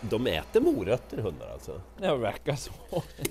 de äter morötter hundar alltså? Det verkar så.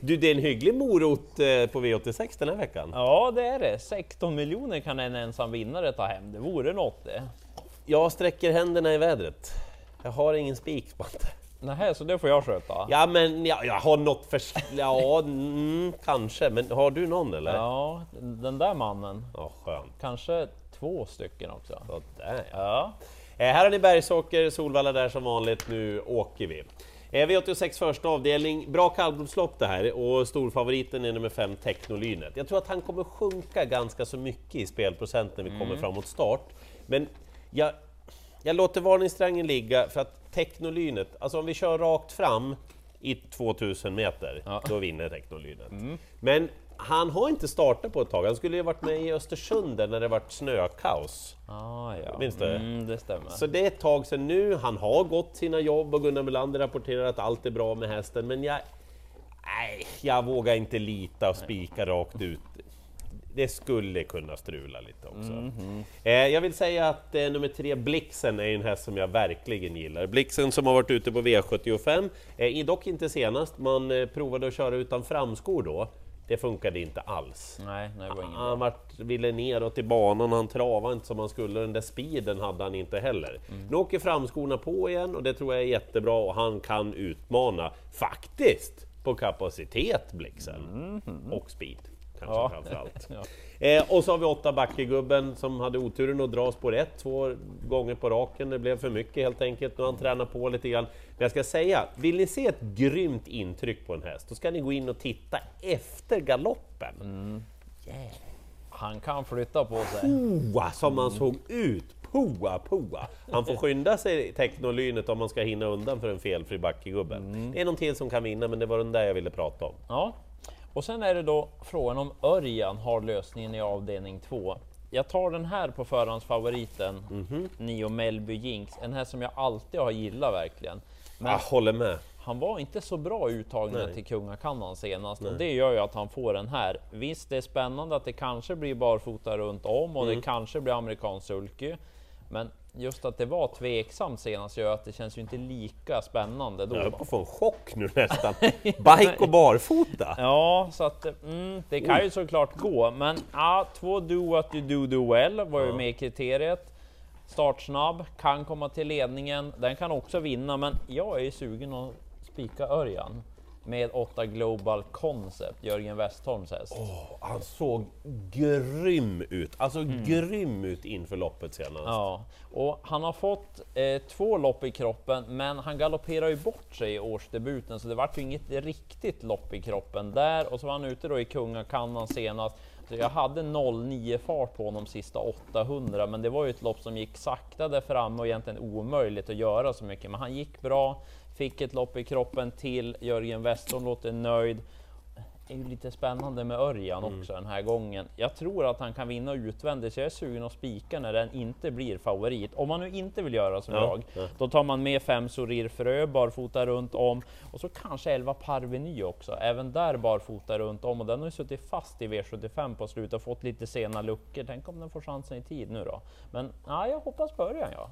Du, det är en hygglig morot eh, på V86 den här veckan. Ja, det är det. 16 miljoner kan en ensam vinnare ta hem. Det vore något det. Jag sträcker händerna i vädret. Jag har ingen spik, Svante. Nähä, så det får jag sköta? Ja, men jag, jag har något för... Ja, mm, kanske. Men har du någon eller? Ja, den där mannen. Ja, skönt. Kanske två stycken också. Sådär ja. Ja. Eh, här har ni Bergsåker, Solvalla där som vanligt. Nu åker vi. Eh, V86 första avdelning, bra kallblodslopp det här och storfavoriten är nummer 5 Technolynet. Jag tror att han kommer sjunka ganska så mycket i spelprocent när vi kommer framåt start. Men jag, jag låter varningssträngen ligga för att Technolynet, alltså om vi kör rakt fram i 2000 meter, Ja. då vinner Technolynet. Men han har inte startat på ett tag, han skulle ju varit med i Östersund där när det varit snökaos. Ah, ja. Minns du? Mm, det stämmer. Så det är ett tag sedan nu, han har gått sina jobb och Gunnar Melander rapporterar att allt är bra med hästen, men jag... Nej, jag vågar inte lita och spika rakt ut. Det skulle kunna strula lite också. Mhm. eh, jag vill säga att eh, nummer tre, Blixen, är en häst som jag verkligen gillar. Blixen som har varit ute på V75, eh, dock inte senast, man eh, provade att köra utan framskor då. Det funkade inte alls. Nej, nej, var. Han vart, ville neråt i banan, han travade inte som han skulle, den där speeden hade han inte heller. Mm. Nu åker framskorna på igen och det tror jag är jättebra och han kan utmana, faktiskt, på kapacitet Blixen. Och speed, kanske Mm. Ja. framförallt. Ja. Eh, och så har vi åtta Backegubben som hade oturen att dra spår ett två gånger på raken. Det blev för mycket helt enkelt. Nu har han tränat på lite grann. Men jag ska säga, vill ni se ett grymt intryck på en häst, då ska ni gå in och titta efter galoppen. Mm. Han kan flytta på sig. Poa som han såg ut! Poa, poa! Han får skynda sig Technolynet om man ska hinna undan för en felfri Backegubben. Det är någon till som kan vinna, men det var den där jag ville prata om. Ja. Och sen är det då frågan om Örjan har lösningen i avdelning 2. Jag tar den här på förhandsfavoriten, Mhm. Nio Mellby Jinx, en här som jag alltid har gillat verkligen. Men Jag håller med. han var inte så bra uttagna Nej. till Kungakannan senast och det gör ju att han får den här. Visst, det är spännande att det kanske blir barfota runt om och Mm. det kanske blir amerikansk sulky. Men just att det var tveksamt senast gör att det känns ju inte lika spännande då. Jag höll på att få en chock nu nästan. Bike och barfota! Ja, så att mm, det kan ju såklart gå. Men ja, två do what you do do well var ju med i kriteriet. Startsnabb, kan komma till ledningen. Den kan också vinna, men jag är ju sugen att spika Örjan med 8 Global Concept, Jörgen Westholms häst. Han såg grym ut, alltså grym ut inför loppet senast. Mm. Ja, och han har fått eh, två lopp i kroppen, men han galopperar ju bort sig i årsdebuten, så det vart ju inget riktigt lopp i kroppen där. Och så var han ute då i Kungakannan senast. Så jag hade 0,9 fart på honom sista 800, men det var ju ett lopp som gick sakta där framme och egentligen omöjligt att göra så mycket. Men han gick bra, fick ett lopp i kroppen till. Jörgen Westholm låter nöjd är ju lite spännande med Örjan Mm. också den här gången. Jag tror att han kan vinna utvändigt, så jag är sugen att spika när den inte blir favorit. Om man nu inte vill göra som Ja, jag, ja. då tar man med fem Sorir Frö barfota runt om och så kanske 11 Parveny också. Även där barfota runt om och den har ju suttit fast i V75 på slutet och fått lite sena luckor. Tänk om den får chansen i tid nu då. Men ja, jag hoppas på Örjan ja.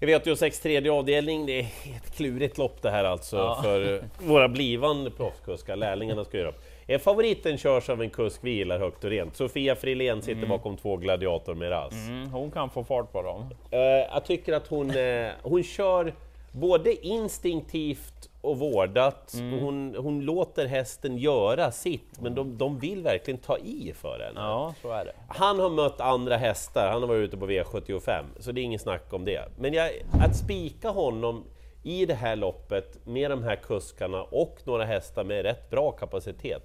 Jag vet ju 6 tredje avdelning, det är ett klurigt lopp det här alltså Ja. för våra blivande proffskuskar, lärlingarna ska göra upp. Favoriten körs av en kusk vi gillar högt och rent. Sofia Frilén sitter bakom två Gladiator Miraz. Mm, hon kan få fart på dem. Eh, jag tycker att hon, eh, hon kör både instinktivt och vårdat. Mm. Hon, hon låter hästen göra sitt, men de, de vill verkligen ta i för henne. Ja, så är det. Han har mött andra hästar, han har varit ute på V75, så det är inget snack om det. Men jag, att spika honom i det här loppet med de här kuskarna och några hästar med rätt bra kapacitet,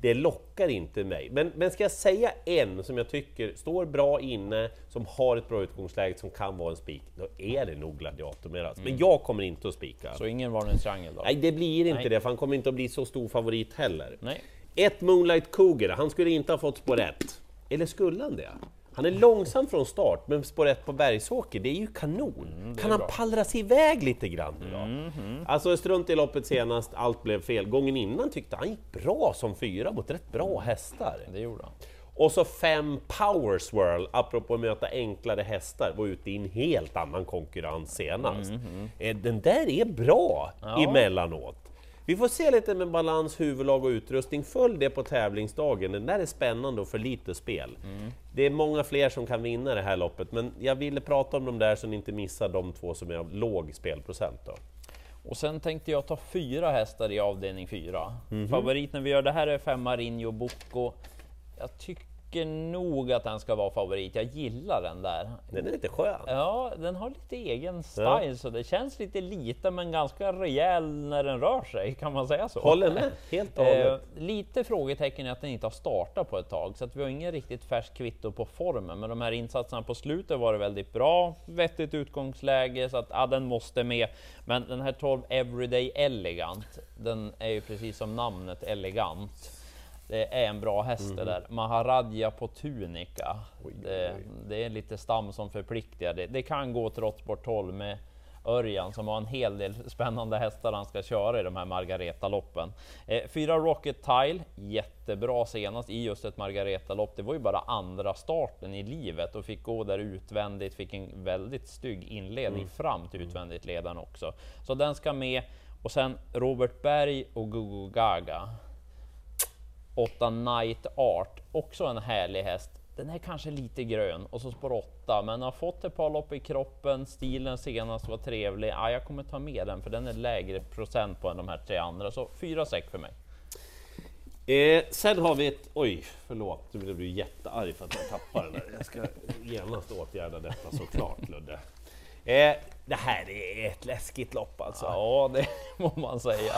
det lockar inte mig. Men, men ska jag säga en som jag tycker står bra inne, som har ett bra utgångsläge, som kan vara en spik, då är det nog Gladiator Meras. Men jag kommer inte att spika. Så ingen varningstriangel då? Nej, det blir inte Nej. det, för han kommer inte att bli så stor favorit heller. Nej. Ett Moonlight Cougar, han skulle inte ha fått spår ett. Eller skulle han det? Han är långsam från start, men spår ett på Bergsåker, det är ju kanon! kan han bra. pallra sig iväg lite grann nu då? Alltså strunt i loppet senast, allt blev fel. Gången innan tyckte han gick bra som fyra mot rätt bra hästar. Det gjorde han. Och så fem Power Swirl, apropå att möta enklare hästar, var ute i en helt annan konkurrens senast. Eh, Den där är bra Ja. emellanåt. Vi får se lite med balans, huvudlag och utrustning. Följ det på tävlingsdagen, den där är spännande och för lite spel. Det är många fler som kan vinna det här loppet, men jag ville prata om dem där så ni inte missar de två som är av låg spelprocent. Då. Och sen tänkte jag ta fyra hästar i avdelning fyra. Mhm. Favorit när vi gör det här är fem Marinho Bocco. Jag tycker nog att den ska vara favorit. Jag gillar den där. Den är lite skön. Ja, den har lite egen style så det känns lite liten men ganska rejäl när den rör sig. Kan man säga så? Håller med, helt och Eh, hållet. lite frågetecken är att den inte har startat på ett tag, så att vi har ingen riktigt färskt kvitto på formen. Men de här insatserna på slutet var det väldigt bra, vettigt utgångsläge, så att ja, den måste med. Men den här 12 Everyday Elegant, den är ju precis som namnet elegant. Det är en bra häst det där. Maharadja på tunika. Mhm. Oj, Det, oj. det är lite stam som förpliktigar. Det, det kan gå trots sport 12 med Örjan som har en hel del spännande hästar han ska köra i de här Margareta-loppen. Eh, fyra Rocket Tile, jättebra senast i just ett Margareta-lopp. Det var ju bara andra starten i livet och fick gå där utvändigt, fick en väldigt stygg inledning fram till utvändigt ledaren också. Så den ska med. Och sen Robert Berg och Gugu Gaga. 8 Night Art, också en härlig häst. Den är kanske lite grön och så spår 8, men har fått ett par lopp i kroppen. Stilen senast var trevlig. Ja, jag kommer ta med den för den är lägre procent på än de här tre andra, så 4-6 för mig. Eh, sen har vi ett... Oj, förlåt, nu blev du jättearg för att jag tappade den där. Jag ska genast åtgärda detta såklart, Ludde. Eh, det här är ett läskigt lopp alltså. Ja, det må man säga.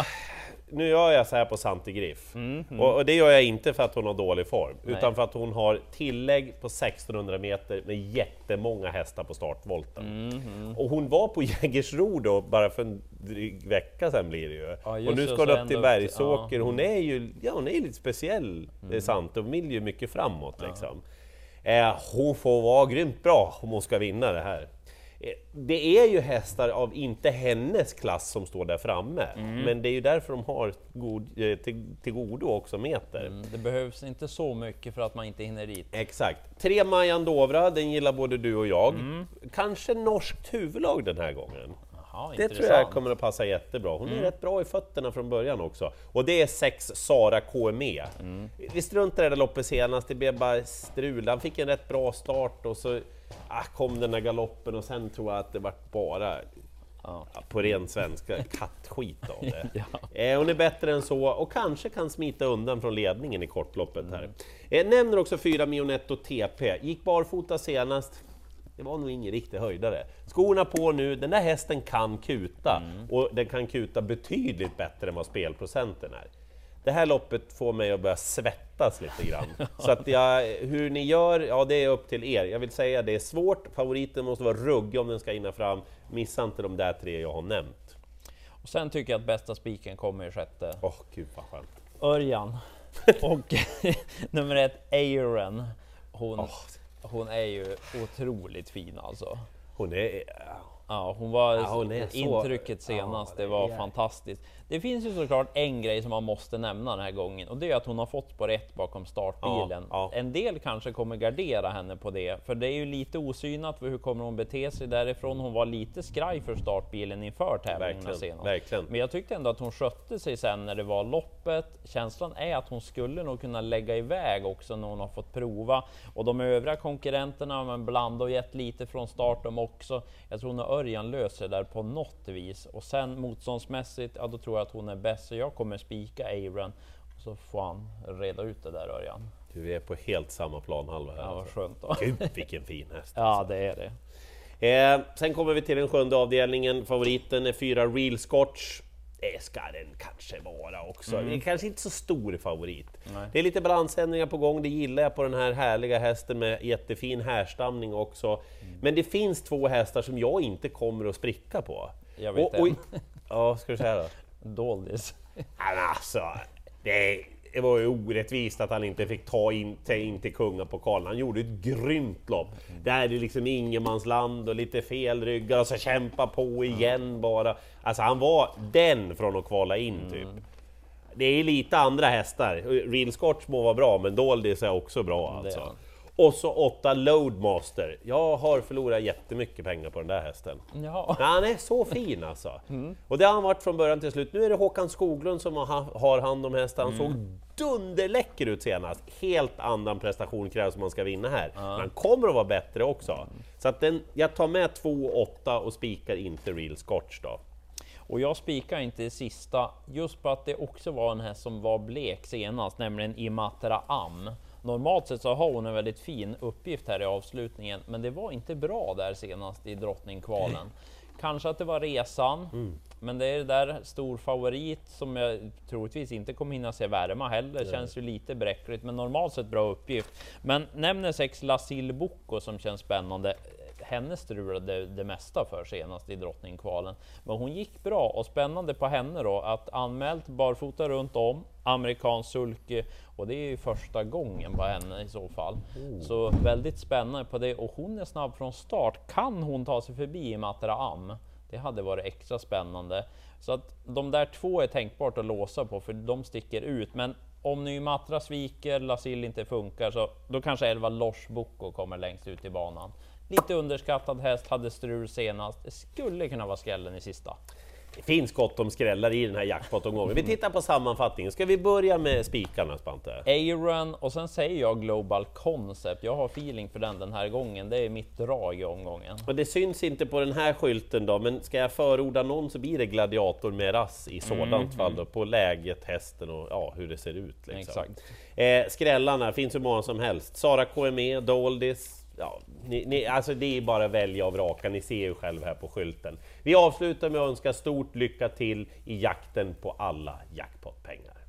Nu gör jag så här på Santi Griff. Och, och det gör jag inte för att hon har dålig form, Nej. utan för att hon har tillägg på 1600 meter med jättemånga hästar på startvolten. Och hon var på Jägersro då, bara för en dryg vecka sedan blir det ju. Ja, och nu ska hon upp till Bergsåker. ja. Hon är ju ja, hon är lite speciell, mm. sant. Hon vill ju mycket framåt liksom. Eh, hon får vara grymt bra om hon ska vinna det här. Det är ju hästar av inte hennes klass som står där framme, Mm. men det är ju därför de har god, eh, till, till godo också meter. Mm, Det behövs inte så mycket för att man inte hinner dit. Exakt. Tre Majan Dovra, den gillar både du och jag. Mm. Kanske norskt huvudlag den här gången. Jaha, Det tror jag kommer att passa jättebra. Hon är rätt bra i fötterna från början också. Och det är sex Sara KME. Vi struntade i det där loppet senast, det blev bara strul. Han fick en rätt bra start och så ah, kom den där galoppen och sen tror jag att det vart bara Ja. på ren svenska, kattskit av det. Ja. eh, hon är bättre än så och kanske kan smita undan från ledningen i kortloppet här. Eh, nämner också fyra Mionetto TP, gick barfota senast. Det var nog ingen riktig höjdare. Skorna på nu, den där hästen kan kuta och den kan kuta betydligt bättre än vad spelprocenten är. Det här loppet får mig att börja svettas lite grann. Så att jag, hur ni gör, ja det är upp till er. Jag vill säga det är svårt, favoriten måste vara ruggig om den ska hinna fram. Missa inte de där tre jag har nämnt. Och sen tycker jag att bästa spiken kommer i sjätte. Åh gud vad skönt. Örjan. Och nummer ett, Aaron. Hon, hon är ju otroligt fin alltså. Hon är... Ja, hon var, Ja, hon så- intrycket senast, Ja, det var det är- fantastiskt. Det finns ju såklart en grej som man måste nämna den här gången och det är att hon har fått på rätt bakom startbilen. Ja, ja. En del kanske kommer gardera henne på det, för det är ju lite osynat för hur kommer hon bete sig därifrån. Hon var lite skraj för startbilen inför tävlingarna senast. verkligen. Men jag tyckte ändå att hon skötte sig sen när det var loppet. Känslan är att hon skulle nog kunna lägga iväg också när hon har fått prova. Och de övriga konkurrenterna, men Blanda och gett lite från start de också. Jag tror nog Örjan löser det där på något vis. Och sen motståndsmässigt, ja då tror jag att hon är bäst. Så jag kommer spika. Och så får han reda ut det där Örjan. Du är på helt samma planhalva här. Ja, vad alltså. skönt då. Gud vilken fin häst! Ja, det är det. Eh, sen kommer vi till den sjunde avdelningen. Favoriten är fyra Real Scotch. Det ska den kanske vara också. Det är kanske inte så stor favorit. Nej. Det är lite balansändringar på gång, det gillar jag på den här härliga hästen med jättefin härstamning också. Men det finns två hästar som jag inte kommer att spricka på. Jag vet och, en. Ja, ska du säga då? Doldis. Alltså, det, det var ju orättvist att han inte fick ta in, ta in till kungapokalen. Han gjorde ett grymt lopp. Där är det liksom ingenmansland och lite fel ryggar och så kämpa på igen bara. Alltså han var den från att kvala in typ. Det är lite andra hästar. Real Scotch må vara bra, men Doldis är också bra alltså. Och så åtta Loadmaster. Jag har förlorat jättemycket pengar på den där hästen. Ja. Ja, han är så fin alltså. Mm. Och det har han varit från början till slut. Nu är det Håkan Skoglund som har, hand om hästen. Han Mm. såg dunderläcker ut senast. Helt annan prestation krävs om man ska vinna här. Men han kommer att vara bättre också. Så att den, jag tar med 2,8 och spikar inte Real Scotch då. Och jag spikar inte i sista, just på att det också var en häst som var blek senast, nämligen Imatra Am. Normalt sett så har hon en väldigt fin uppgift här i avslutningen, men det var inte bra där senast i drottningkvalen. Kanske att det var resan, men det är det där stor favorit som jag troligtvis inte kommer hinna se värma heller. Känns ju lite bräckligt, men normalt sett bra uppgift. Men nämner sex Lasil Bocco som känns spännande henne strulade det mesta för senast i drottningkvalen. Men hon gick bra och spännande på henne då att anmält barfota runt om, amerikansk sulky och det är ju första gången på henne i så fall. Så väldigt spännande på det och hon är snabb från start. Kan hon ta sig förbi Matra Am? Det hade varit extra spännande. Så att de där två är tänkbart att låsa på för de sticker ut. Men om nu Matra sviker, Lasil inte funkar, så då kanske 11 Losh Boko kommer längst ut i banan. Lite underskattad häst, hade strul senast. Det skulle kunna vara skrällen i sista. Det finns gott om skrällar i den här jackpot-omgången. Vi tittar på sammanfattningen. Ska vi börja med spikarna Spante? Aaron och sen säger jag Global Concept. Jag har feeling för den den här gången. Det är mitt drag i omgången. Och det syns inte på den här skylten då, men ska jag förorda någon så blir det Gladiator med rass i sådant fall då, på läget, hästen och ja, hur det ser ut. Liksom. Exakt. Eh, skrällarna finns hur många som helst. Sara KME, Doldis. Ja, ni, ni, alltså det är bara att välja och vraka, ni ser ju själv här på skylten. Vi avslutar med att önska stort lycka till i jakten på alla jackpotpengar.